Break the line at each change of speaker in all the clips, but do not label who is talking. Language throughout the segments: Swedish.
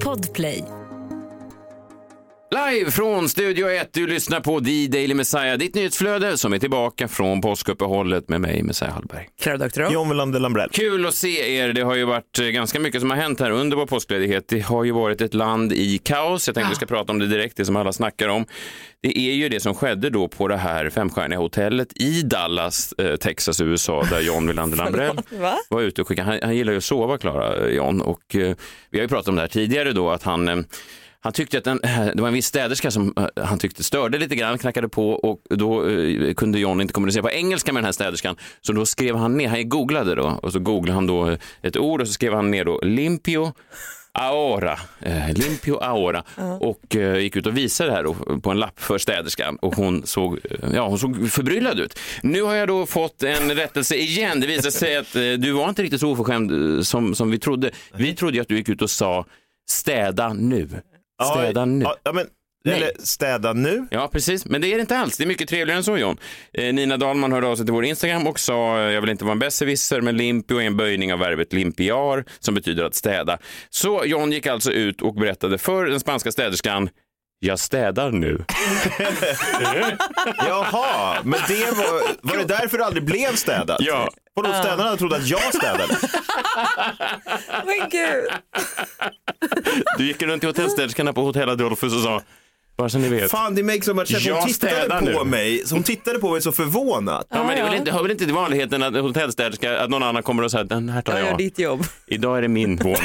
Podplay.
Live från Studio 1, du lyssnar på The Daily Messiah, ditt nyhetsflöde som är tillbaka från påskuppehållet med mig, Messiah Hallberg.
Kära doktor.
John Welander Lambrell.
Kul att se er. Det har ju varit eh, ganska mycket som har hänt här under vår påskledighet. Det har ju varit ett land i kaos. Jag tänkte vi ska prata om det direkt, det som alla snackar om. Det är ju det som skedde då på det här femstjärniga hotellet i Dallas, eh, Texas, USA, där John Wilander Lambrell
Va?
var ute och skickade. Han, han gillar ju att sova, Klara, eh, John. Och, eh, vi har ju pratat om det här tidigare då, att han eh, han tyckte att en, eh, det var en viss städerska som eh, han tyckte störde lite grann, knackade på och då eh, kunde John inte kommunicera på engelska med den här städerskan. Så då skrev han ner, han googlade då och så googlade han då eh, ett ord och så skrev han ner då limpio Aora, eh, Limpio Aora och eh, gick ut och visade det här då, på en lapp för städerskan och hon såg, ja, hon såg förbryllad ut. Nu har jag då fått en rättelse igen. Det visar sig att eh, du var inte riktigt så oförskämd som, som vi trodde. Vi trodde ju att du gick ut och sa städa nu. Städa nu.
Ja, men, eller städa nu.
Ja, precis. Men det är det inte alls. Det är mycket trevligare än så, John. Eh, Nina Dahlman hörde av sig till vår Instagram och sa, eh, jag vill inte vara en besserwisser, men limpio är en böjning av verbet limpiar, som betyder att städa. Så John gick alltså ut och berättade för den spanska städerskan, jag städar nu.
Jaha, men det var, var det därför det aldrig blev städat?
Ja.
Och då städarna trodde att jag städade.
Men gud.
Du gick runt till hotellstäderskorna på Hotell Adolphus och sa, bara så ni vet.
Fan, det makes so much sense. Hon
Jag städar
tittade på
nu.
mig, så hon tittade på mig så förvånat.
Ja, men det är väl inte, hör väl inte till vanligheten att hotellstäderska, att någon annan kommer och säger, den här tar
Jag gör
jag.
ditt jobb.
Idag är det min våning.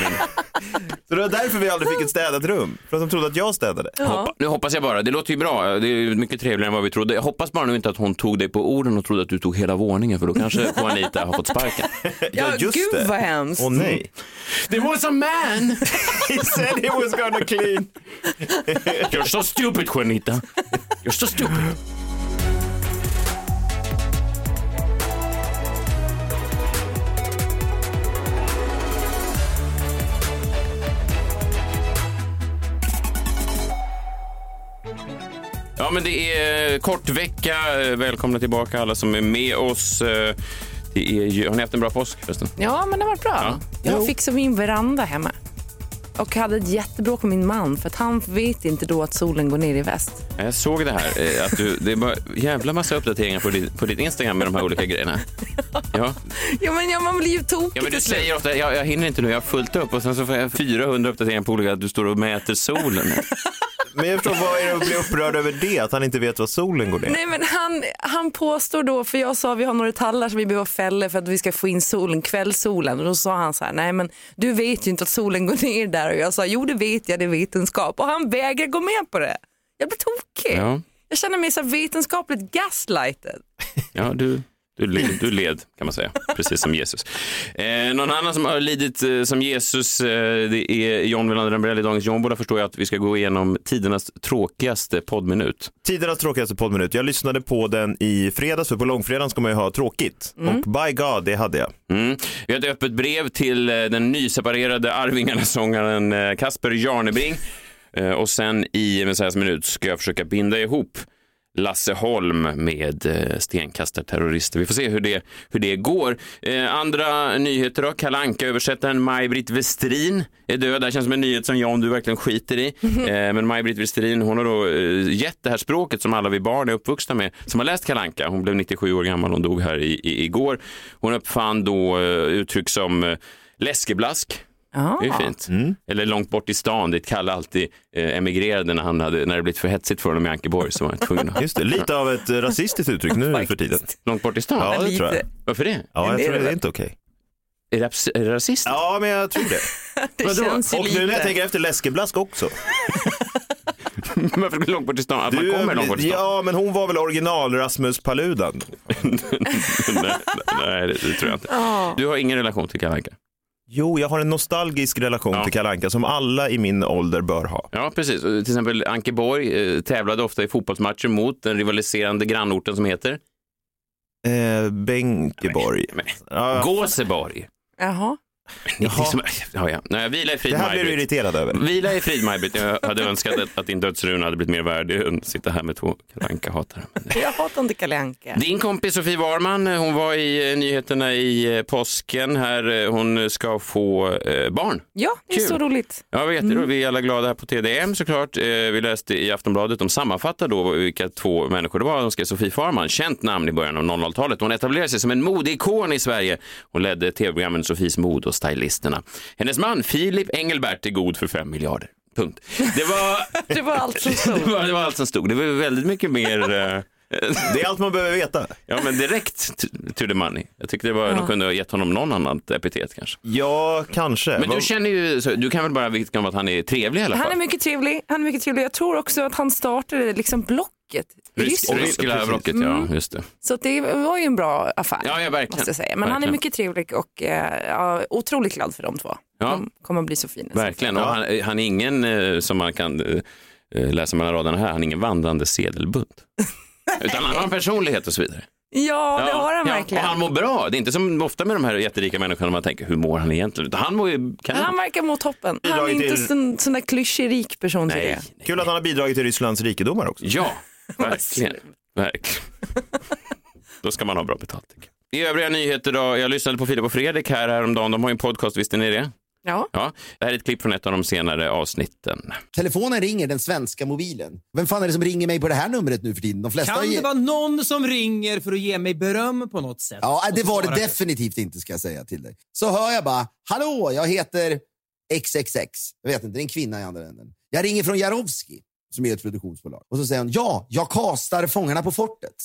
Så det var därför vi aldrig fick ett städat rum. För att de trodde att jag städade.
Hoppa, nu hoppas jag bara, det låter ju bra, det är mycket trevligare än vad vi trodde. Jag hoppas bara nu inte att hon tog dig på orden och trodde att du tog hela våningen för då kanske Juanita har fått sparken.
Ja,
just
gud
det.
vad hemskt.
Åh nej.
There was a man!
He said he was gonna clean.
You're so stupid Juanita. You're so stupid. Ja, men det är kort vecka. Välkomna tillbaka alla som är med oss. Eh, Det är har ni haft en bra påsk förresten?
Ja, men det var bra.
Ja.
Jag fixade min veranda hemma. Och hade ett jättebråk med min man för att han vet inte då att solen går ner i väst.
Jag såg det här, eh, att du, det är bara jävla massa uppdateringar på ditt, på ditt Instagram med de här olika grejerna. Ja,
Ja, men ja, man blir ju tokig
ja men du säger ofta, jag, jag hinner inte nu, jag har fullt upp och sen så får jag 400 uppdateringar på olika, att du står och mäter solen.
Men jag förstår, vad är det att bli upprörd över det? Att han inte vet var solen går ner?
Nej men han, han påstår då, för jag sa vi har några tallar som vi behöver fälla för att vi ska få in solen, kvällssolen. Och då sa han så här, nej men du vet ju inte att solen går ner där. Och jag sa, jo det vet jag, det är vetenskap. Och han vägrar gå med på det. Jag blir tokig.
Ja,
Jag känner mig så vetenskapligt gaslighted.
ja du, du, led, du led kan man säga, precis som Jesus. Eh, någon annan som har lidit eh, som Jesus, eh, det är John Wilander Lambrell i Dagens John. Båda förstår jag att vi ska gå igenom tidernas tråkigaste poddminut.
Tidernas tråkigaste poddminut. Jag lyssnade på den i fredags, för på långfredagen ska man ju ha tråkigt. Och by God, det hade jag.
Mm. Vi har ett öppet brev till eh, den nyseparerade Arvingarna-sångaren eh, Kasper Jarnebring. Eh, Och sen i Messiahs minut ska jag försöka binda ihop Lasse Holm med eh, stenkastarterrorister. Vi får se hur det, hur det går. Eh, andra nyheter då. Kalanka översättaren Maj-Britt Westrin är död. Det här känns som en nyhet som jag om du verkligen skiter i. Eh, men Maj-Britt Westrin, hon har då eh, gett det här språket som alla vi barn är uppvuxna med, som har läst Kalanka. Hon blev 97 år gammal, hon dog här i, i, igår. Hon uppfann då eh, uttryck som läskeblask,
Ja.
det är fint. Eller långt bort i stan dit Kalle alltid eh, emigrerade när, han hade, när det blivit för hetsigt för honom i Ankeborg. Så var han tvungen att...
Just det, lite av ett rasistiskt uttryck nu för tiden.
Långt bort i stan?
Ja, det tror jag.
Lite.
Varför det?
Ja, jag
Det
tror
det
det är inte okej.
Abs- är det rasist?
Ja, men jag tror det.
Det
Vadå?
känns ju
Och
lite.
nu när jag tänker efter, läskeblask också.
Varför långt bort i stan? Att man
Du,
kommer långt bort i stan?
ja, men hon var väl original Rasmus Paludan?
nej, nej, det, det tror jag inte. Du har ingen relation till Kalle Anka?
Jo, jag har en nostalgisk relation
Ja.
till Kalle Anka som alla i min ålder bör ha.
Ja, precis. Till exempel Ankeborg eh, tävlade ofta i fotbollsmatcher mot den rivaliserande grannorten som heter
Eh, Bänkeborg.
Men,
Ja,
Gåseborg.
Jaha.
Det, är som, ja, ja. Nej, vila i frid
Det här blir du irriterad över.
Vila i frid Maj-Britt. Jag hade önskat att, din dödsruna hade blivit mer värdig än att sitta här med två Kalle hatare
Jag hatar inte Kalle Anka.
Din kompis Sofie Warman, hon var i eh, nyheterna i eh, påsken här. Eh, Hon ska få eh, barn.
Ja, det är
Kul.
så roligt.
Ja, vad jätteroligt. Vi är alla glada här på TDM såklart. Eh, Vi läste i Aftonbladet, de sammanfattar då vilka två människor det var. De skrev Sofie Farman, känt namn i början av 00-talet. Hon etablerade sig som en modeikon i Sverige. Hon ledde tv-programmen Sofies mod och stylisterna. Hennes man Filip Engelbert är god för fem miljarder. Punkt. Det var,
Det var allt som
det
stod.
var, det var allt som stod. Det var väldigt mycket mer... eh,
Det är allt man behöver veta.
Ja, men direkt to, the money. Jag tyckte det var, de kunde ha gett honom någon annat epitet kanske.
Ja, kanske.
Men du känner ju, du kan väl bara vittna om att han är trevlig i alla fall?
Han är mycket trevlig. Han är mycket trevlig. Jag tror också att han startade liksom blocket i
Rysk- blocket, ja, just det.
Så det var ju en bra affär.
Ja, ja, verkligen.
Måste jag säga. Men han är
Verkligen.
mycket trevlig och eh, ja, otroligt glad för de två.
Ja.
De kommer att bli så fina.
Verkligen. Och han, han är ingen, eh, som man kan eh, läsa mellan raderna här, han är ingen vandrande sedelbunt. Utan han har en personlighet och så vidare.
Ja, det har han
ja,
verkligen.
Och han mår bra. Det är inte som ofta med de här jätterika människorna man tänker, hur mår han egentligen? Utan han mår ju kanon.
Han verkar må toppen. Han är inte
till-
sån, sån där klyschig rik person
Nej.
jag.
Kul att han har bidragit till Rysslands rikedomar också.
Ja, verkligen. verkligen. Då ska man ha bra betalt. I övriga nyheter då, jag lyssnade på Filip och Fredrik här häromdagen. De har ju en podcast, visste ni det?
Ja.
Ja, det här är ett klipp från ett av de senare avsnitten.
Telefonen ringer, den svenska mobilen. Vem fan är det som ringer mig på det här numret nu för tiden? De flesta
Kan
ge-
det vara någon som ringer för att ge mig beröm på något sätt?
Ja, det var det definitivt inte ska jag säga till dig. Så hör jag bara, hallå, jag heter XXX. Jag vet inte, det är en kvinna i andra änden. Jag ringer från Jarowski, som är ett produktionsbolag. Och så säger hon, ja, jag kastar Fångarna på fortet.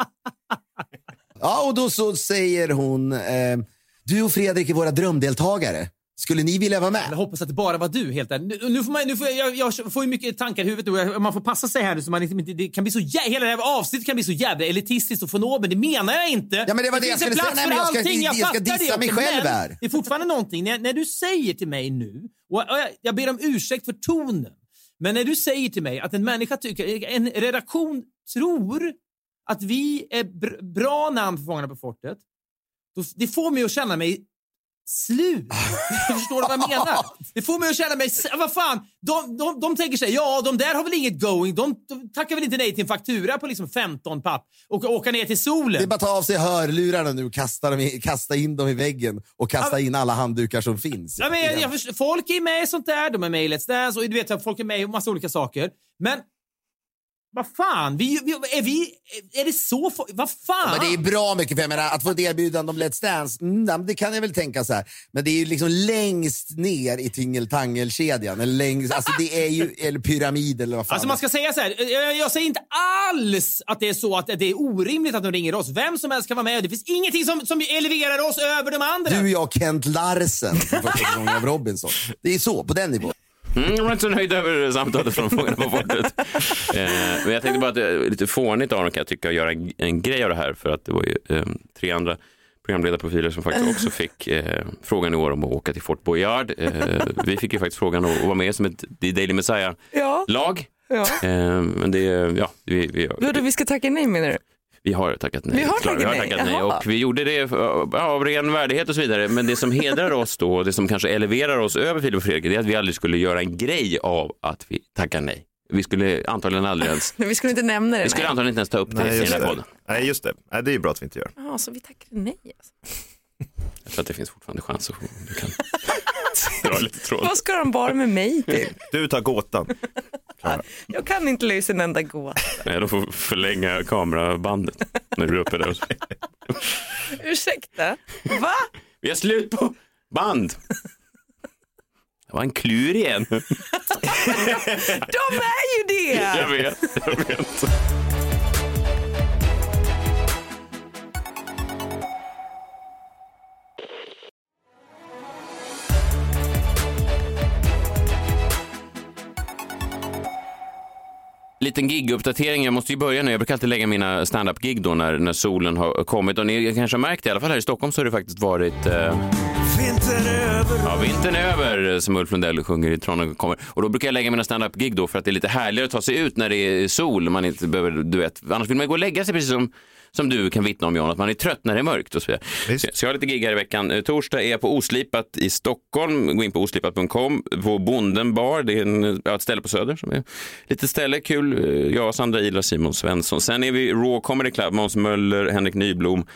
ja, och då så säger hon, eh, du och Fredrik är våra drömdeltagare. Skulle ni vilja vara
Jag
med?
hoppas att det bara var du. Helt ärligt. nu, nu får man, nu får jag, jag, jag får ju mycket tankar i huvudet. Jag- Man får passa sig här nu så man inte, det kan bli så jä, hela det här avsnittet kan bli så jävla elitistiskt och förnobel. Det menar jag inte.
Ja, men det var det jag
finns en
skulle säga. Nej, men jag ska-
allting.
jag ska
fattar
dissa
det
mig
också,
själv
men
här.
Det är fortfarande någonting när, när du säger till mig nu, och jag, jag ber om ursäkt för tonen, men när du säger till mig att en människa tycker, en redaktion tror att vi är br bra namn för Fångarna på fortet, då, det får mig att känna mig slut. Förstår du vad jag menar? Det får mig att känna mig... Vad fan? De, de, de tänker sig, ja, de där har väl inget going. De, de tackar väl inte nej till en faktura på liksom 15 papp och åka ner till
Det är
solen.
bara att ta av sig hörlurarna nu och kasta, dem i, kasta in dem i väggen och kasta in alla handdukar som finns.
Ja, men jag, jag förstår, folk är med i sånt där. De är med i Let's Dance och du vet, folk är med i massa olika saker. Men vad fan? Vi, vi, är, vi, är det så? Vad fan?
Men det är bra mycket, för jag menar, att få ett erbjudande om Let's Dance, mm, ja, det kan jag väl tänka så här. Men det är ju liksom längst ner i tingeltangelkedjan. Eller längst, alltså det är ju, eller pyramid eller vad fan.
Alltså man ska säga så här, jag, jag säger inte alls att det är så att det är orimligt att de ringer oss. Vem som helst kan vara med. Det finns ingenting som, som eleverar oss över de andra.
Du, jag, Kent Larsen, för första gången av Robinson. Det är så, på den nivån.
Mm, jag var inte så nöjd över samtalet från Fångarna på fortet. Eh, men jag tänkte bara att det är lite fånigt av dem kan jag tycka att göra en, en grej av det här för att det var ju eh, tre andra programledarprofiler som faktiskt också fick eh, frågan i år om att åka till Fort Boyard. Eh, vi fick ju faktiskt frågan att, att vara med som ett The Daily Messiah-lag.
Ja. Ja.
Eh, men det, ja, vi, vi,
Vadå, vi ska tacka nej menar du?
Vi har tackat nej.
Vi har
Klara,
tackat
vi har tackat nej. Och vi gjorde det av ren värdighet och så vidare. Men det som hedrar oss då, och det som kanske eleverar oss över Filip och Fredrik, det är att vi aldrig skulle göra en grej av att vi tackar nej. Vi skulle antagligen aldrig ens,
Nej, Vi skulle inte nämna det.
vi skulle
nej.
antagligen inte ens ta upp det
Nej,
i den här podden.
Nej, just det. Nej, det är ju bra att vi inte gör.
Jaha, så vi tackade nej alltså.
Jag tror att det finns fortfarande chans att du kan dra lite tråd.
Vad ska de bara med mig till?
Du tar gåtan.
Jag kan inte lösa en enda gåta.
Nej, de får förlänga kamerabandet när du är uppe där.
Ursäkta? Va?
Vi har slut på band. Det var en klur igen.
De är ju det!
Jag vet, jag vet. Liten gig-uppdatering. Jag måste ju börja nu. Jag brukar alltid lägga mina stand-up-gig då när, när solen har kommit. Och ni kanske har märkt det, i alla fall här i Stockholm så har det faktiskt varit eh,
Vintern är över.
Ja, vintern är över, som Ulf Lundell sjunger i Trondheim kommer. Och då brukar jag lägga mina stand-up-gig då för att det är lite härligare att ta sig ut när det är sol. Man inte behöver, du vet, annars vill man gå och lägga sig precis som som du kan vittna om John, att man är trött när det är mörkt och så vidare.
Visst.
Så, jag har lite gig här i veckan. Eh, Torsdag är jag på Oslipat i Stockholm. Gå in på oslipat.com. På Bonden bar, det är en, ett ställe på Söder som är lite ställe, kul. Eh, Jag, Sandra Ila, Simon Svensson. Sen är vi Raw Comedy Club, Måns Möller, Henrik Nyblom.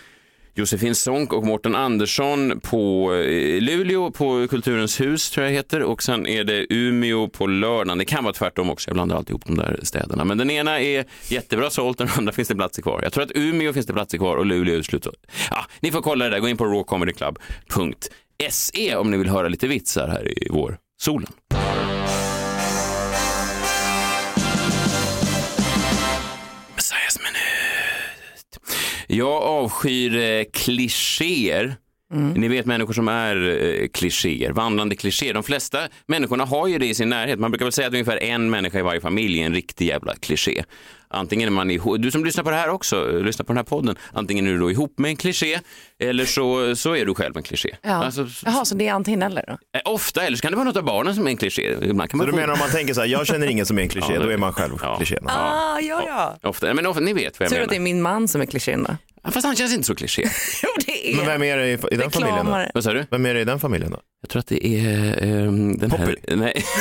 Josefin Sonck och Mårten Andersson på eh, Luleå på Kulturens hus tror jag heter och sen är det Umeå på lördagen. Det kan vara tvärtom också, jag blandar alltid ihop de där städerna. Men den ena är jättebra sålt, den andra finns det platser kvar. Jag tror att Umeå finns det platser kvar och Luleå är slut. Ja, ni får kolla det där, gå in på rawcomedyclub.se om ni vill höra lite vitsar här i vår solen. Jag avskyr eh, klichéer. Ni vet människor som är eh, klichéer, vandrande klichéer. De flesta människorna har ju det i sin närhet. Man brukar väl säga att ungefär en människa i varje familj är en riktig jävla kliché. Antingen är man ihop, du som lyssnar på det här också, lyssnar på den här podden, antingen är du då ihop med en kliché eller så, så är du själv en kliché.
Ja.
Alltså,
Jaha, så det är antingen eller då?
eh, ofta, eller så kan det vara något av barnen som är en kliché. Ibland kan
Så
man
du
få-
menar om man tänker så här, jag känner ingen som är en kliché,
Ja,
då är man själv
Ja.
klichén.
Ah, ja, ja.
Ofta, men ofta, ni vet vad jag
Tur
menar.
att det är min man som är klichén då.
Ja, Fast han känns inte så kliché.
Jo, det är
Men vem är det i, i den familjen då?
Reklamare.
Vad sa du?
Vem är det i den familjen då?
Jag tror att det är ehm, den här... Nej.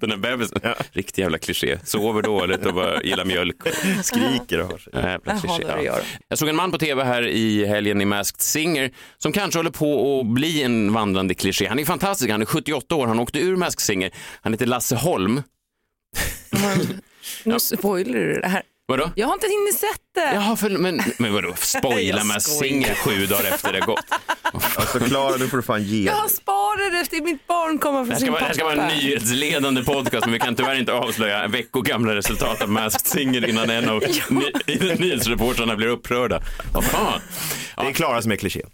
Den här bebisen.
Ja.
Riktig jävla kliché. Sover dåligt och bara gillar mjölk.
Skriker och har sig.
Jävla
Jaha,
kliché.
det
Ja.
jag.
Jag såg en man på tv här i helgen i Masked Singer som kanske håller på att bli en vandrande kliché. Han är fantastisk, han är 78 år, han åkte ur Masked Singer. Han heter Lasse Holm.
Nu spoilar du det här.
Vadå?
Jag har inte hunnit sett det.
Jaha, för, men, men vadå, spoila
skojar.
Singer sju dagar efter det gått.
Alltså Klara, nu får du fan ge
Jag har sparat det efter mitt barn kommer från
här
sin
ska, vara, det här ska vara en
pappa.
nyhetsledande podcast men vi kan tyvärr inte avslöja veckogamla resultat av Masked Singer innan en av ny, nyhetsreportrarna blir upprörda. Vad fan?
Det är Klara som är klichén.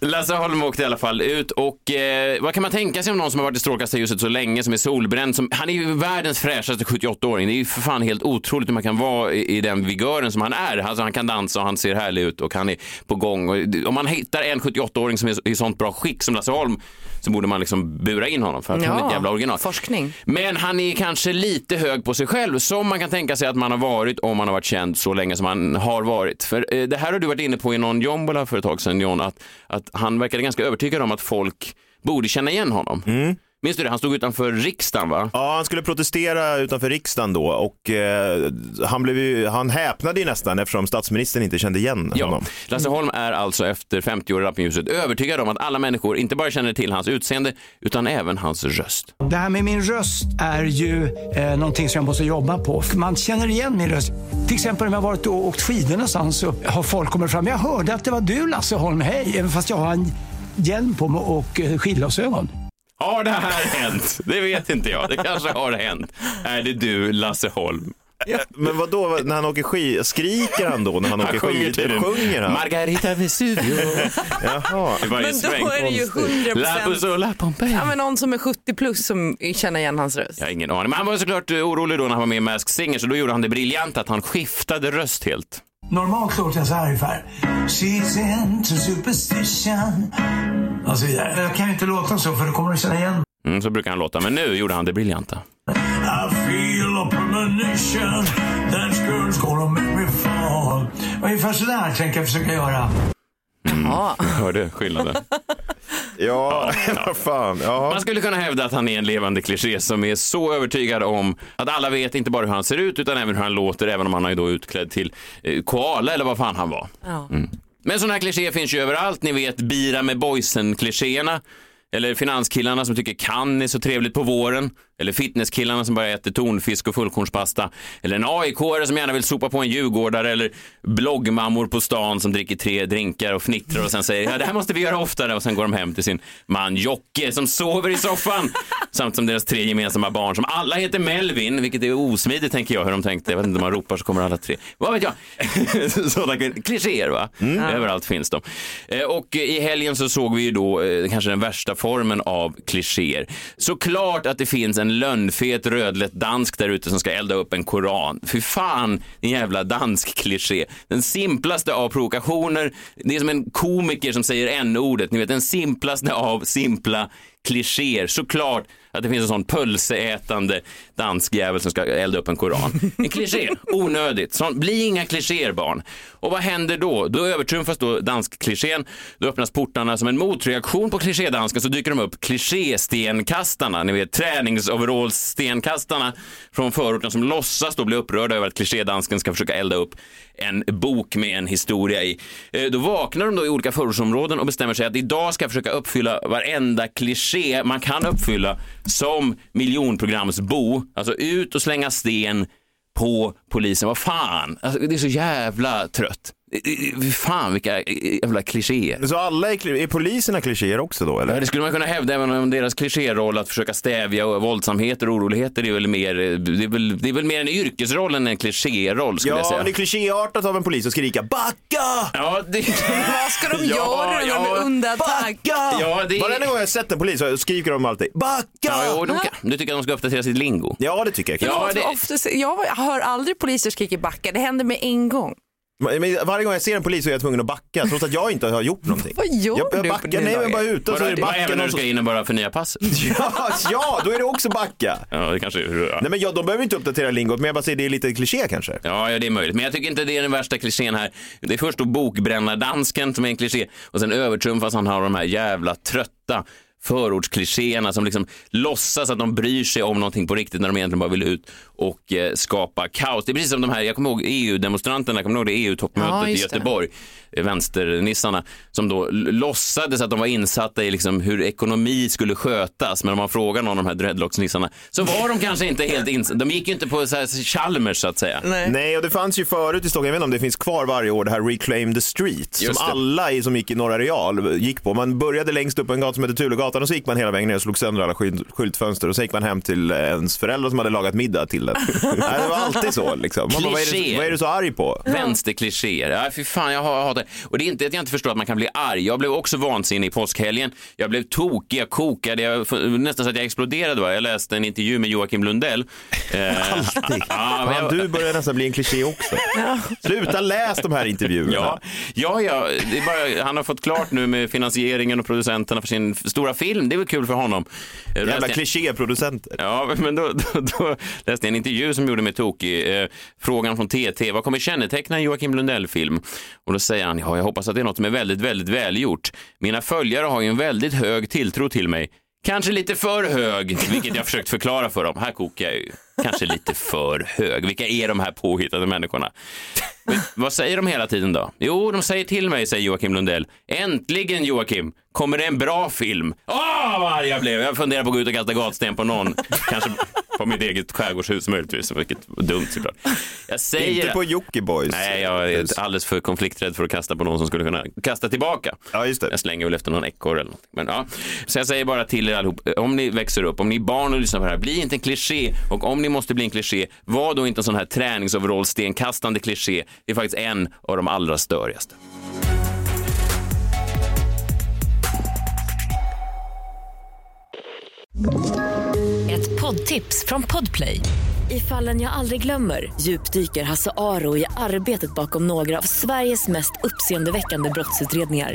Lasse Holm åkte i alla fall ut och eh, vad kan man tänka sig om någon som har varit i strålkastarljuset så länge, som är solbränd, som, han är ju världens fräschaste 78-åring. Det är ju för fan helt otroligt hur man kan vara i, i den vigören som han är. Alltså han kan dansa och han ser härlig ut och han är på gång. Och, om man hittar en 78-åring som är i sånt bra skick som Lasse Holm så borde man liksom bura in honom för att han är ett jävla original.
forskning.
Men han är kanske lite hög på sig själv, som man kan tänka sig att man har varit om man har varit känd så länge som han har varit. För eh, det här har du varit inne på i någon jombola för ett tag sedan, John, att, att han verkade ganska övertygad om att folk borde känna igen honom. Minns du det? Han stod utanför riksdagen, va?
Ja, han skulle protestera utanför riksdagen då och eh, han, blev ju, han häpnade ju nästan eftersom statsministern inte kände igen
Ja,
honom.
Lasse Holm är alltså efter 50 år i rampljuset övertygad om att alla människor inte bara känner till hans utseende utan även hans röst.
Det här med min röst är ju eh, någonting som jag måste jobba på. Man känner igen min röst. Till exempel om jag varit och åkt skidor någonstans så har folk kommit fram. Jag hörde att det var du Lasse Holm, hej. Även fast jag har en hjälm på mig och eh, skidglasögon.
Har det här hänt? Det vet inte jag. Det kanske har hänt. Är det du, Lasse Holm?
Men vad då när han åker skid, skriker han då när han, åker
sjunger
skidor? Sjunger han?
Margarita Vesuvio.
Jaha.
Men då är det ju 100
La Pusola Pompeii.
Ja, men någon som är 70 plus som känner igen hans röst.
Jag har ingen aning. Men han var såklart eh, orolig då när han var med i Masked Singer så då gjorde han det briljant att han skiftade röst helt.
Normalt låter jag så här ungefär. She's into superstition. Och så vidare. Jag kan ju inte låta så för då kommer du känna igen
Mm, så brukar han låta. Men nu gjorde han det briljanta.
I feel a premonition that girl's gonna make me fall. Ungefär sådär tänker jag försöka göra.
Ja.
Hörde skillnaden?
Ja, vad fan. Ja.
Man skulle kunna hävda att han är en levande kliché som är så övertygad om att alla vet inte bara hur han ser ut utan även hur han låter, även om han är då utklädd till eh, koala eller vad fan han var.
Ja.
Men sådana här klichéer finns ju överallt. Ni vet bira med boysen-klichéerna. Eller finanskillarna som tycker kan är så trevligt på våren. Eller fitnesskillarna som bara äter tonfisk och fullkornspasta. Eller en aik som gärna vill sopa på en djurgårdare. Eller bloggmammor på stan som dricker tre drinkar och fnittrar och sen säger ja det här måste vi göra oftare. Och sen går de hem till sin man Jocke som sover i soffan. Samt som deras tre gemensamma barn som alla heter Melvin, vilket är osmidigt tänker jag hur de tänkte. Jag vet inte om man ropar så kommer alla tre. Vad vet jag? Sådana klichéer va? Överallt finns de. Eh, Och i helgen så såg vi ju då eh, kanske den värsta formen av klichéer. Såklart att det finns en lönnfet rödlätt dansk där ute som ska elda upp en koran. Fy fan, en jävla dansk kliché. Den simplaste av provokationer. Det är som en komiker som säger n-ordet. Ni vet den simplaste av simpla klichéer. Såklart att det finns en sån pölseätande dansk jävel som ska elda upp en koran. En kliché, onödigt. Sån, bli inga klichéer barn. Och vad händer då? Då övertrumfas då dansk-klichén. Då öppnas portarna som en motreaktion på klichédansken så dyker de upp klichéstenkastarna, ni vet träningsoverallstenkastarna från förorten som låtsas då bli upprörda över att klichédansken ska försöka elda upp en bok med en historia i. Eh, då vaknar de då i olika förortsområden och bestämmer sig att idag ska jag försöka uppfylla varenda kliché man kan uppfylla som miljonprogramsbo. Alltså ut och slänga sten på polisen. Vad fan, alltså, det är så jävla trött. Fan vilka jävla klichéer.
Så alla är, kli- är poliserna klichéer också då
Ja,
eller?
det skulle man kunna hävda även om deras klichéroll att försöka stävja våldsamheter och oroligheter är väl mer, det är väl, det är väl mer en yrkesroll än en klichéroll skulle jag
Ja,
säga.
men det är klichéartat av en polis att skrika backa!
Ja, det...
Vad ska de
Ja,
göra när de
ja.
är under attack?
Backa!
Ja, det
Varenda gång jag sett en polis så skriker de alltid backa!
Ja, jo, de kan, du tycker att de ska uppdatera sitt lingo?
Ja, det tycker jag.
Ja,
Ja,
det-
ofta, jag hör aldrig poliser skrika backa, det händer med en gång.
Men varje gång jag ser en polis så är jag tvungen att backa trots att jag inte har gjort någonting.
Vad gör
jag, jag
du på
backar,
dina
nej men
dagar?
bara ute och så är det
Bara, även när du ska in och bara förnya passet?
Ja, ja, då är det också backa.
Ja, det kanske är...
Nej men ja, de behöver inte uppdatera lingot, men jag bara säger det är lite kliché kanske.
Ja, ja, det är möjligt. Men jag tycker inte det är den värsta klichén här. Det är först då bokbrännardansken som är en kliché och sen övertrumfas han av de här jävla trötta förortsklichéerna som liksom låtsas att de bryr sig om någonting på riktigt när de egentligen bara vill ut och eh, skapa kaos. Det är precis som de här, jag kommer ihåg EU-demonstranterna, jag kommer ihåg det EU-toppmötet
Ja,
i
just det.
Göteborg, eh, vänsternissarna, som då låtsades att de var insatta i liksom hur ekonomi skulle skötas, men om man frågar någon av de här dreadlocksnissarna så var de kanske inte helt insatta. De gick ju inte på så här Chalmers så att säga.
Nej, och det fanns ju förut i Stockholm, jag vet inte om det finns kvar varje år, det här Reclaim the Street. Som
Just det.
alla i, som gick i Norra Real gick på. Man började längst upp på en gata som heter Tulegatan och så gick man hela vägen ner och slog sönder alla skylt, skyltfönster och så gick man hem till ens föräldrar som hade lagat middag till den. Nej, det var alltid så liksom. Man bara, vad, är
Kliché.
vad är du så arg på?
Vänsterklichéer. Ja, fy fan, jag hatar Och det är inte att jag inte förstår att man kan bli arg. Jag blev också vansinnig i påskhelgen. Jag blev tokig, jag kokade, jag, nästan så att jag exploderade. Va? Jag läste en intervju med Joakim Lundell. Eh,
Alltid.
ja, jag-
du börjar nästan bli en kliché också. Sluta läs de här intervjuerna.
Ja, ja, ja bara, han har fått klart nu med finansieringen och producenterna för sin stora film. Det är väl kul för honom. Eh,
Jävla
jag-
klichéproducenter.
Ja, men då, då, då läste jag en intervju som gjorde mig tokig. Eh, frågan från TT, vad kommer känneteckna en Joakim Lundell-film? Och då säger han, ja, jag hoppas att det är något som är väldigt, väldigt välgjort. Mina följare har ju en väldigt hög tilltro till mig. Kanske lite för hög, vilket jag försökt förklara för dem. Här kokar jag ju. Kanske lite för hög. Vilka är de här påhittade människorna? Men, vad säger de hela tiden då? Jo, de säger till mig, säger Joakim Lundell. Äntligen Joakim, kommer det en bra film? Åh, vad arg jag blev. Jag funderar på att gå ut och kasta gatsten på någon. Kanske på mitt eget skärgårdshus möjligtvis, vilket var dumt såklart. Jag säger...
Inte på Jockibois.
Nej, jag är alldeles för konflikträdd för att kasta på någon som skulle kunna kasta tillbaka.
Ja, just det.
Jag slänger väl efter någon ekorre eller något. Men, ja. Så jag säger bara till er allihop, om ni växer upp, om ni är barn och lyssnar på det här, bli inte en kliché. Och om ni måste bli en kliché, var då inte en sån här träningsoverall-stenkastande kliché. Det är faktiskt en av de allra störigaste.
Ett poddtips från Podplay. I fallen jag aldrig glömmer djupdyker Hasse Aro i arbetet bakom några av Sveriges mest uppseendeväckande brottsutredningar.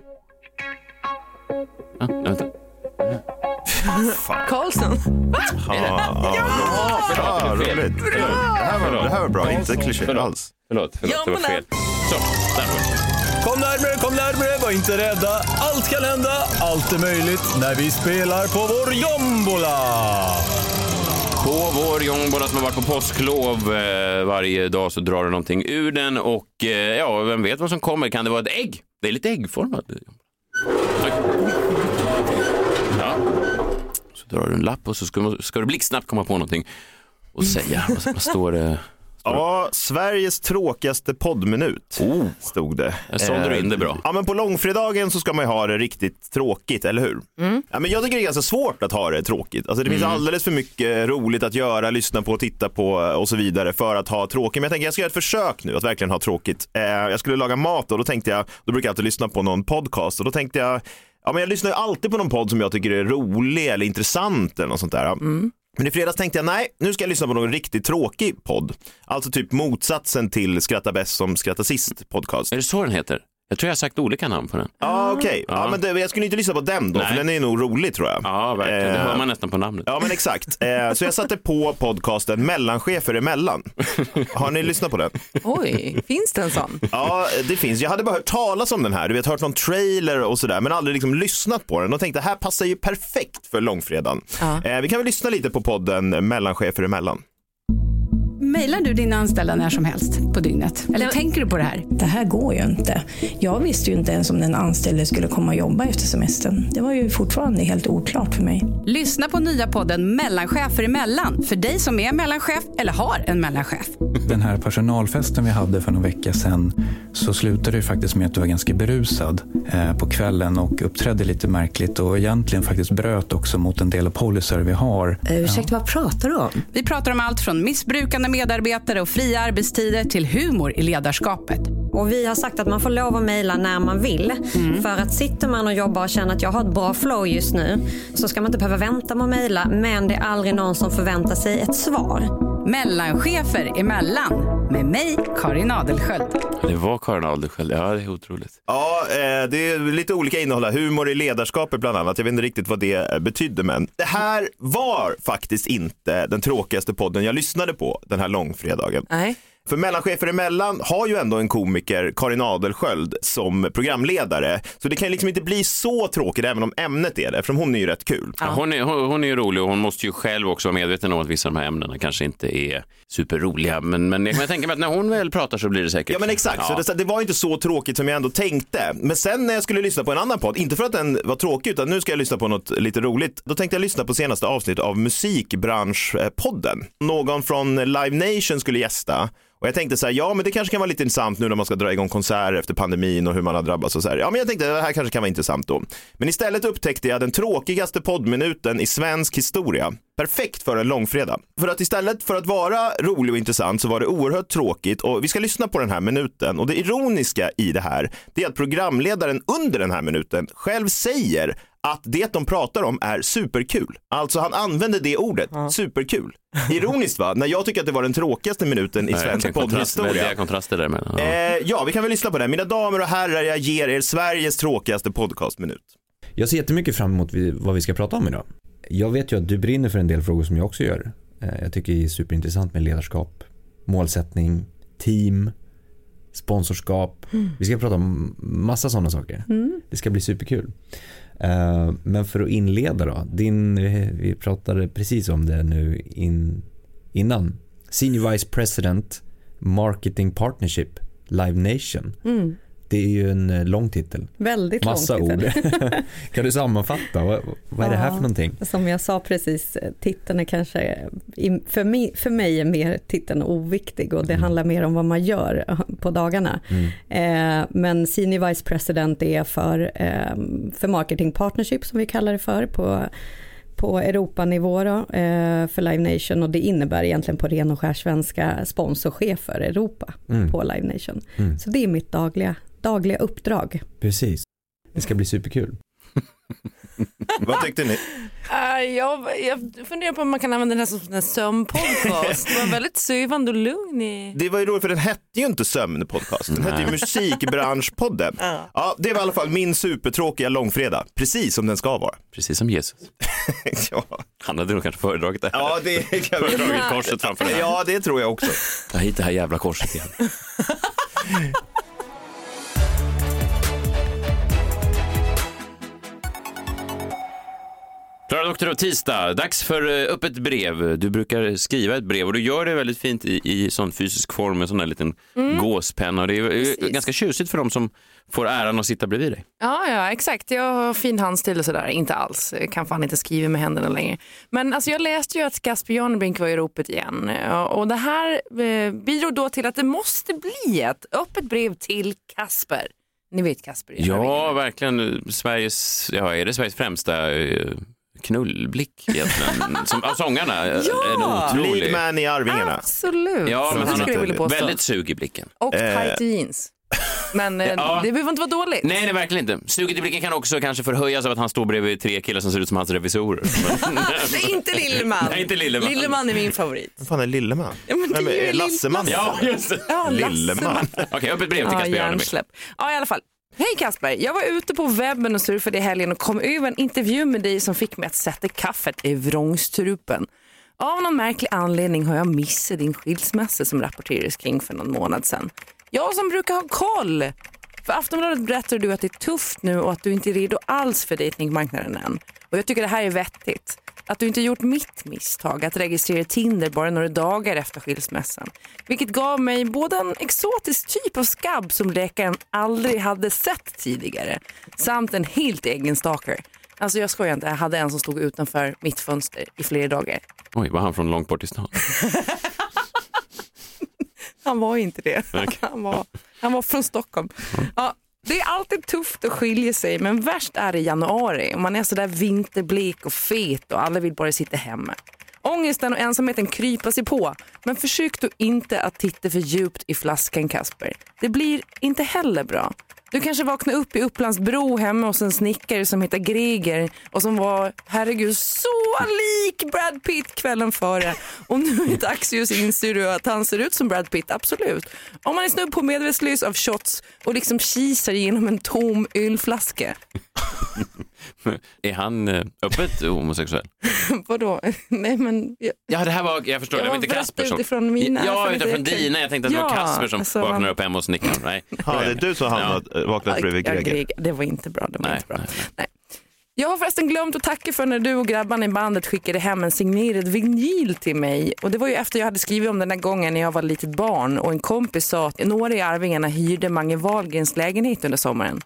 Ah, vänta.
Karlsson.
Ja, ja, ja,
Fel.
roligt. Det här var, det här var bra, inte
Förlåt.
alls.
Förlåt, förlåt, det var fel. Så, där.
Kom närmre, kom närmre, var inte rädda. Allt kan hända, allt är möjligt när vi spelar på vår jombola.
På vår jombola som har varit på påsklov eh, varje dag så drar det någonting ur den och eh, ja, vem vet vad som kommer? Kan det vara ett ägg? Det är lite äggformat. Drar du en lapp och så ska, ska du blixtsnabbt komma på någonting och säga. Vad, vad står det?
Ja, Sveriges tråkigaste poddminut
Oh.
stod det.
Där sålde du in det bra.
Ja, men på långfredagen så ska man ju ha det riktigt tråkigt, eller hur? Ja, men jag tycker det är ganska svårt att ha det tråkigt. Alltså, det finns alldeles för mycket roligt att göra, lyssna på, titta på och så vidare för att ha tråkigt. Men jag tänker jag ska göra ett försök nu att verkligen ha tråkigt. Eh, jag skulle laga mat och då tänkte jag, då brukar jag alltid lyssna på någon podcast och då tänkte jag, ja men jag lyssnar ju alltid på någon podd som jag tycker är rolig eller intressant eller något sånt där. Men i fredags tänkte jag, nej, nu ska jag lyssna på någon riktigt tråkig podd. Alltså typ motsatsen till Skratta bäst som skrattar sist podcast.
Är det så den heter? Jag tror jag har sagt olika namn på den.
Ja, okej. Ja. Men det, jag skulle inte lyssna på den då, för
Nej.
den är nog rolig tror jag.
Ja, verkligen. Det
Eh,
hör man nästan på namnet.
Ja, men exakt. Eh, så jag satte på podcasten Mellanchefer emellan. Har ni lyssnat på den?
Oj, finns det en sån?
Ja, det finns. Jag hade bara hört talas om den här, du vet, hört någon trailer och sådär, men aldrig liksom lyssnat på den och tänkte det här passar ju perfekt för långfredagen.
Ja.
Eh, vi kan väl lyssna lite på podden Mellanchefer emellan.
Mailar du dina anställda när som helst på dygnet? Eller tänker du på det här?
Det här går ju inte. Jag visste ju inte ens om den anställde skulle komma och jobba efter semestern. Det var ju fortfarande helt oklart för mig.
Lyssna på nya podden Mellanchefer emellan. För dig som är mellanchef eller har en mellanchef.
Den här personalfesten vi hade för någon vecka sedan så slutade det faktiskt med att du var ganska berusad eh, på kvällen och uppträdde lite märkligt och egentligen faktiskt bröt också mot en del av policer vi har.
Ursäkta, vad pratar du om? Vi pratar om allt från missbrukande medarbetare och fria arbetstider till humor i ledarskapet.
Och vi har sagt att man får lov att mejla när man vill. För att sitter man och jobbar och känner att jag har ett bra flow just nu så ska man inte behöva vänta med att mejla. Men det är aldrig någon som förväntar sig ett svar.
Mellanchefer emellan. Med mig, Karin Adelsköld.
Det var Karin Adelsköld. Ja, det är otroligt.
Ja, eh, det är lite olika innehåll här. Humor i ledarskapet bland annat. Jag vet inte riktigt vad det eh, betydde, men det här var faktiskt inte den tråkigaste podden jag lyssnade på den här långfredagen.
Nej.
För Mellanchefer emellan har ju ändå en komiker, Karin Adelsköld, som programledare. Så det kan ju liksom inte bli så tråkigt även om ämnet är det, eftersom hon är ju rätt kul.
Ja, hon, är, hon, hon är ju rolig och hon måste ju själv också vara medveten om att vissa av de här ämnena kanske inte är superroliga. Men, men jag kan tänka mig att när hon väl pratar så blir det säkert.
Ja men exakt,
Ja.
så det, det var inte så tråkigt som jag ändå tänkte. Men sen när jag skulle lyssna på en annan podd, inte för att den var tråkig utan nu ska jag lyssna på något lite roligt. Då tänkte jag lyssna på senaste avsnittet av Musikbranschpodden. Någon från Live Nation skulle gästa. Och jag tänkte så här, ja men det kanske kan vara lite intressant nu när man ska dra igång konserter efter pandemin och hur man har drabbats och så här. Ja men jag tänkte det här kanske kan vara intressant då. Men istället upptäckte jag den tråkigaste poddminuten i svensk historia. Perfekt för en långfredag. För att istället för att vara rolig och intressant så var det oerhört tråkigt och vi ska lyssna på den här minuten och det ironiska i det här det är att programledaren under den här minuten själv säger att det de pratar om är superkul. Alltså han använder det ordet, superkul. Ironiskt va? När jag tycker att det var den tråkigaste minuten i
Nej,
svensk
en kontrast,
poddhistoria.
däremellan. Ja.
Eh, ja, vi kan väl lyssna på den. Mina damer och herrar, jag ger er Sveriges tråkigaste podcastminut.
Jag ser jättemycket fram emot vad vi ska prata om idag. Jag vet ju att du brinner för en del frågor som jag också gör. Eh, Jag tycker det är superintressant med ledarskap, målsättning, team, sponsorskap. Vi ska prata om massa sådana saker.
Mm.
Det ska bli superkul. Eh, men för att inleda då, din, vi pratade precis om det nu in, innan. Senior Vice President Marketing Partnership Live Nation.
Mm.
Det är ju en eh, lång titel.
Väldigt
Massa
lång titel.
ord. kan du sammanfatta? Vad, vad är det här
Ja.
för någonting?
Som jag sa precis, titeln är kanske, för mig, för mig är mer titeln oviktig och det handlar mer om vad man gör eh, på dagarna. Eh, men Senior Vice President är för, eh, för Marketing Partnership som vi kallar det för på, på Europanivå då, eh, för Live Nation och det innebär egentligen på ren och skär svenska sponsorchef för Europa
Mm.
på Live Nation.
Mm.
Så det är mitt dagliga, dagliga uppdrag.
Precis. Det ska bli superkul.
Vad tyckte ni?
Äh, jag, jag funderar på om man kan använda den här som en sömnpodcast. Det var väldigt sövande och lugn i...
Det var ju roligt för den hette ju inte Sömnpodcast, den hette ju Musikbranschpodden. Ja, det var i alla fall min supertråkiga långfredag, precis som den ska vara.
Precis som Jesus.
ja.
Han hade nog kanske föredragit det.
Ja, det kan
Föredragit korset framför det.
Ja, det tror jag också.
Ta hit det här jävla korset igen. Klara Doktor tisdag, dags för eh, öppet brev. Du brukar skriva ett brev och du gör det väldigt fint i, i sån fysisk form med sån där liten
Mm.
gåspenna. Det är eh, ganska tjusigt för dem som får äran att sitta bredvid dig.
Ja, ja, exakt. Jag har fin handstil och sådär. Inte alls. Jag kan fan inte skriva med händerna längre. Men alltså, jag läste ju att Casper Janebrink var i ropet igen. Ja, Och det här eh, bidrog då till att det måste bli ett öppet brev till Casper. Ni vet Casper.
Ja, verkligen. Sveriges, ja, är det Sveriges främsta eh, knullblick egentligen? Som, av sångarna.
Ja!
En otrolig...
Leadman i Arvingarna.
Absolut.
Ja, men han har väldigt sug i blicken.
Och
Eh,
tight jeans. Men eh,
Ja.
det behöver inte vara dåligt.
Nej, nej, verkligen inte. Suget i blicken kan också kanske förhöjas av att han står bredvid tre killar som ser ut som hans revisorer.
Det är inte Lilleman.
Nej, inte Lilleman.
Lilleman är min favorit.
Vad fan är Lilleman?
Ja, men det
Vem
är ju
Lasseman?
Ja, just det.
Ja,
Lilleman.
Okej, öppet brev till
Ja,
Casper
hjärnsläpp. Ja, i alla fall. Hej Kasper, jag var ute på webben och surfade i helgen och kom över en intervju med dig som fick mig att sätta kaffet i vrångstrupen. Av någon märklig anledning har jag missat din skilsmässa som rapporterades kring för någon månad sedan. Jag som brukar ha koll. För Aftonbladet berättar du att det är tufft nu och att du inte är redo alls för dejtingmarknaden än. Och jag tycker det här är vettigt. Att du inte gjort mitt misstag att registrera Tinder bara några dagar efter skilsmässan. Vilket gav mig både en exotisk typ av skabb som läkaren aldrig hade sett tidigare samt en helt egen stalker. Alltså jag skojar inte, jag hade en som stod utanför mitt fönster i flera dagar.
Oj, var han från långt bort i stan?
Han var inte det.
Okej.
Han, var, han var från Stockholm. Ja, det är alltid tufft att skilja sig men värst är det i januari. Och man är sådär vinterblek och fet och alla vill bara sitta hemma. Ångesten och ensamheten kryper sig på. Men försök då inte att titta för djupt i flaskan Kasper. Det blir inte heller bra. Du kanske vaknar upp i Upplandsbro hemma hos en snickare som heter Greger och som var, herregud, så lik Brad Pitt kvällen före. Och nu i det inser du att han ser ut som Brad Pitt, absolut. Om man är snudd på medvetslös av shots och liksom kisar genom en tom ölflaska.
Är han eh, öppet homosexuell?
Vadå? Nej men... Jag,
Ja, det här var, jag förstår,
Jag
det var inte Kasper som...
utifrån mina
Ja, utifrån dina. Jag tänkte att det var
Ja,
Kasper som
alltså,
vaknar
man-
upp hemma hos snickaren. Nej.
Ja, det är du som har hamnat, eh, vaknat bredvid
Ja,
Greger.
Greger. Det var inte bra. Det var
Nej,
inte bra. Nej. Jag har förresten glömt att tacka för när du och grabbarna i bandet skickade hem en signerad vinyl till mig. Och det var ju efter jag hade skrivit om den där gången när jag var litet barn och en kompis sa att några i Arvingarna hyrde Mange Wahlgrens lägenhet under sommaren.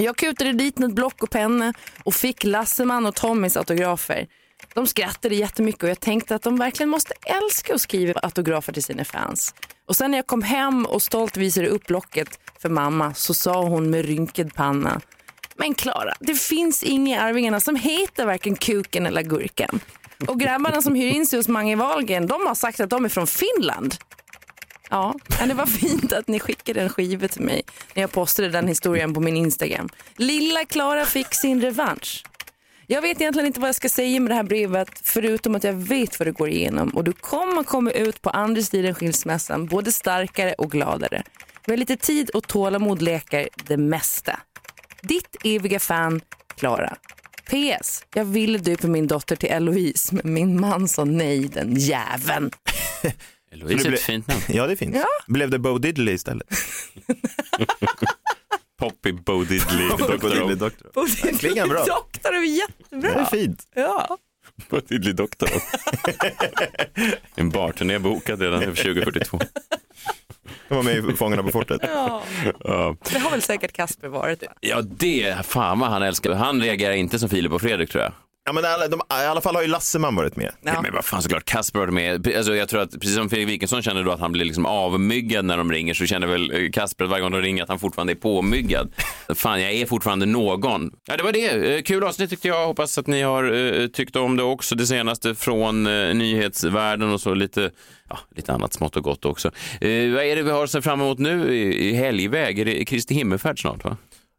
Jag kutade dit med ett block och penna och fick Lasseman och Tommys autografer. De skrattade jättemycket och jag tänkte att de verkligen måste älska att skriva autografer till sina fans. Och sen när jag kom hem och stolt visade upp blocket för mamma så sa hon med rynkad panna. Men Klara, det finns inga i Arvingarna som heter varken Kuken eller Gurkan. Och grabbarna som hyr in sig hos Mange Wahlgren, de har sagt att de är från Finland. Ja, men det var fint att ni skickade en skiva till mig när jag postade den historien på min Instagram. Lilla Klara fick sin revansch. Jag vet egentligen inte vad jag ska säga med det här brevet förutom att jag vet vad du går igenom och du kommer komma ut på andra sidan skilsmässan både starkare och gladare. Med lite tid och tålamod läker det mesta. Ditt eviga fan, Klara. PS. Jag ville döpa min dotter till Eloise men min man sa nej den jäveln.
Louise är ett fint namn.
Ja, det är fint.
Ja.
Blev det Bo Diddley istället?
Poppy Bo Diddley,
Bo. Diddley. Doktor. Den klingar bra.
Doktor är jättebra.
Det är fint.
Ja.
Bo Diddley Doktor. en barturné bokad redan för 2042.
De var med i Fångarna på fortet.
Ja.
Ja.
Det har väl säkert Kasper varit. va?
Ja, det, fan vad han älskar. Han reagerar inte som Filip och Fredrik tror jag.
Ja, men alla, de, I alla fall har ju Lasseman varit med.
Ja. Men vad fan såklart, Kasper har varit med. Alltså, jag tror att precis som Fredrik Wikingsson känner då att han blir liksom avmyggad när de ringer så känner väl eh, Kasper varje gång de ringer att han fortfarande är påmyggad. Fan, jag är fortfarande någon. Ja, det var det. Eh, Kul avsnitt tyckte jag. Hoppas att ni har eh, tyckt om det också. Det senaste från eh, nyhetsvärlden och så lite, ja, lite annat smått och gott också. Eh, vad är det vi har att se fram emot nu i, i helgväg? Är det Kristi himmelfärd snart va?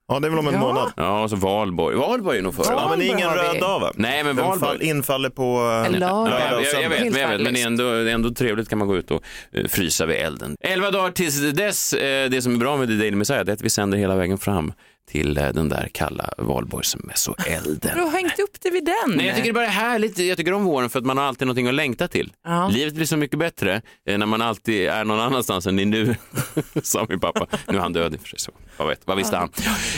Ja, det är väl om en
Ja.
månad.
Ja, och så Valborg. Valborg är nog före.
Ja, men det är ingen
Valborg har vi.
röd dag va?
Nej, men
Den
Valborg.
fall, infaller på...
En
eh,
lördag.
Ja,
lördag
jag, jag, vet,
Helt
men jag vet, men det är, ändå, det är ändå trevligt kan man gå ut och eh, frysa vid elden. Elva dagar tills dess. Eh, det som är bra med The Daily Messiah är att vi sänder hela vägen fram till eh, den där kalla valborgsmässoelden.
Du har hängt upp det vid den.
Nej, jag tycker det bara är härligt. Jag tycker om våren för att man har alltid någonting att längta till.
Ja.
Livet blir så mycket bättre eh, när man alltid är någon annanstans än i nu, sa min pappa. Nu är han död i och för sig, så vad, vet, vad visste han?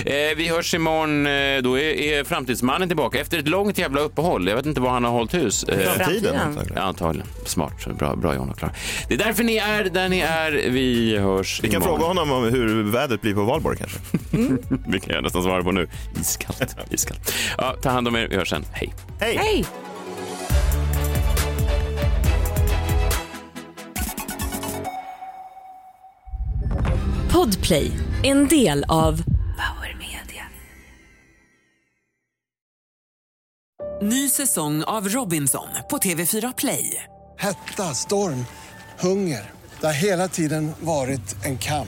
Eh, vi hörs imorgon, eh, då är, är framtidsmannen tillbaka efter ett långt jävla uppehåll. Jag vet inte var han har hållit hus. Eh,
Framtiden, antagligen.
Ja, antagligen. Smart. Bra, bra John och Klara. Det är därför ni är där ni är. Vi hörs
Vi kan
imorgon.
fråga honom om hur vädret blir på valborg kanske.
Det kan jag nästan svara på nu. Iskallt. Iskallt. Ja, ta hand om er. Vi hörs sen. Hej.
Hej!
Hej!
Podplay, en del av Power Media.
Ny säsong av Robinson på TV4 Play.
Hetta, storm, hunger. Det har hela tiden varit en kamp.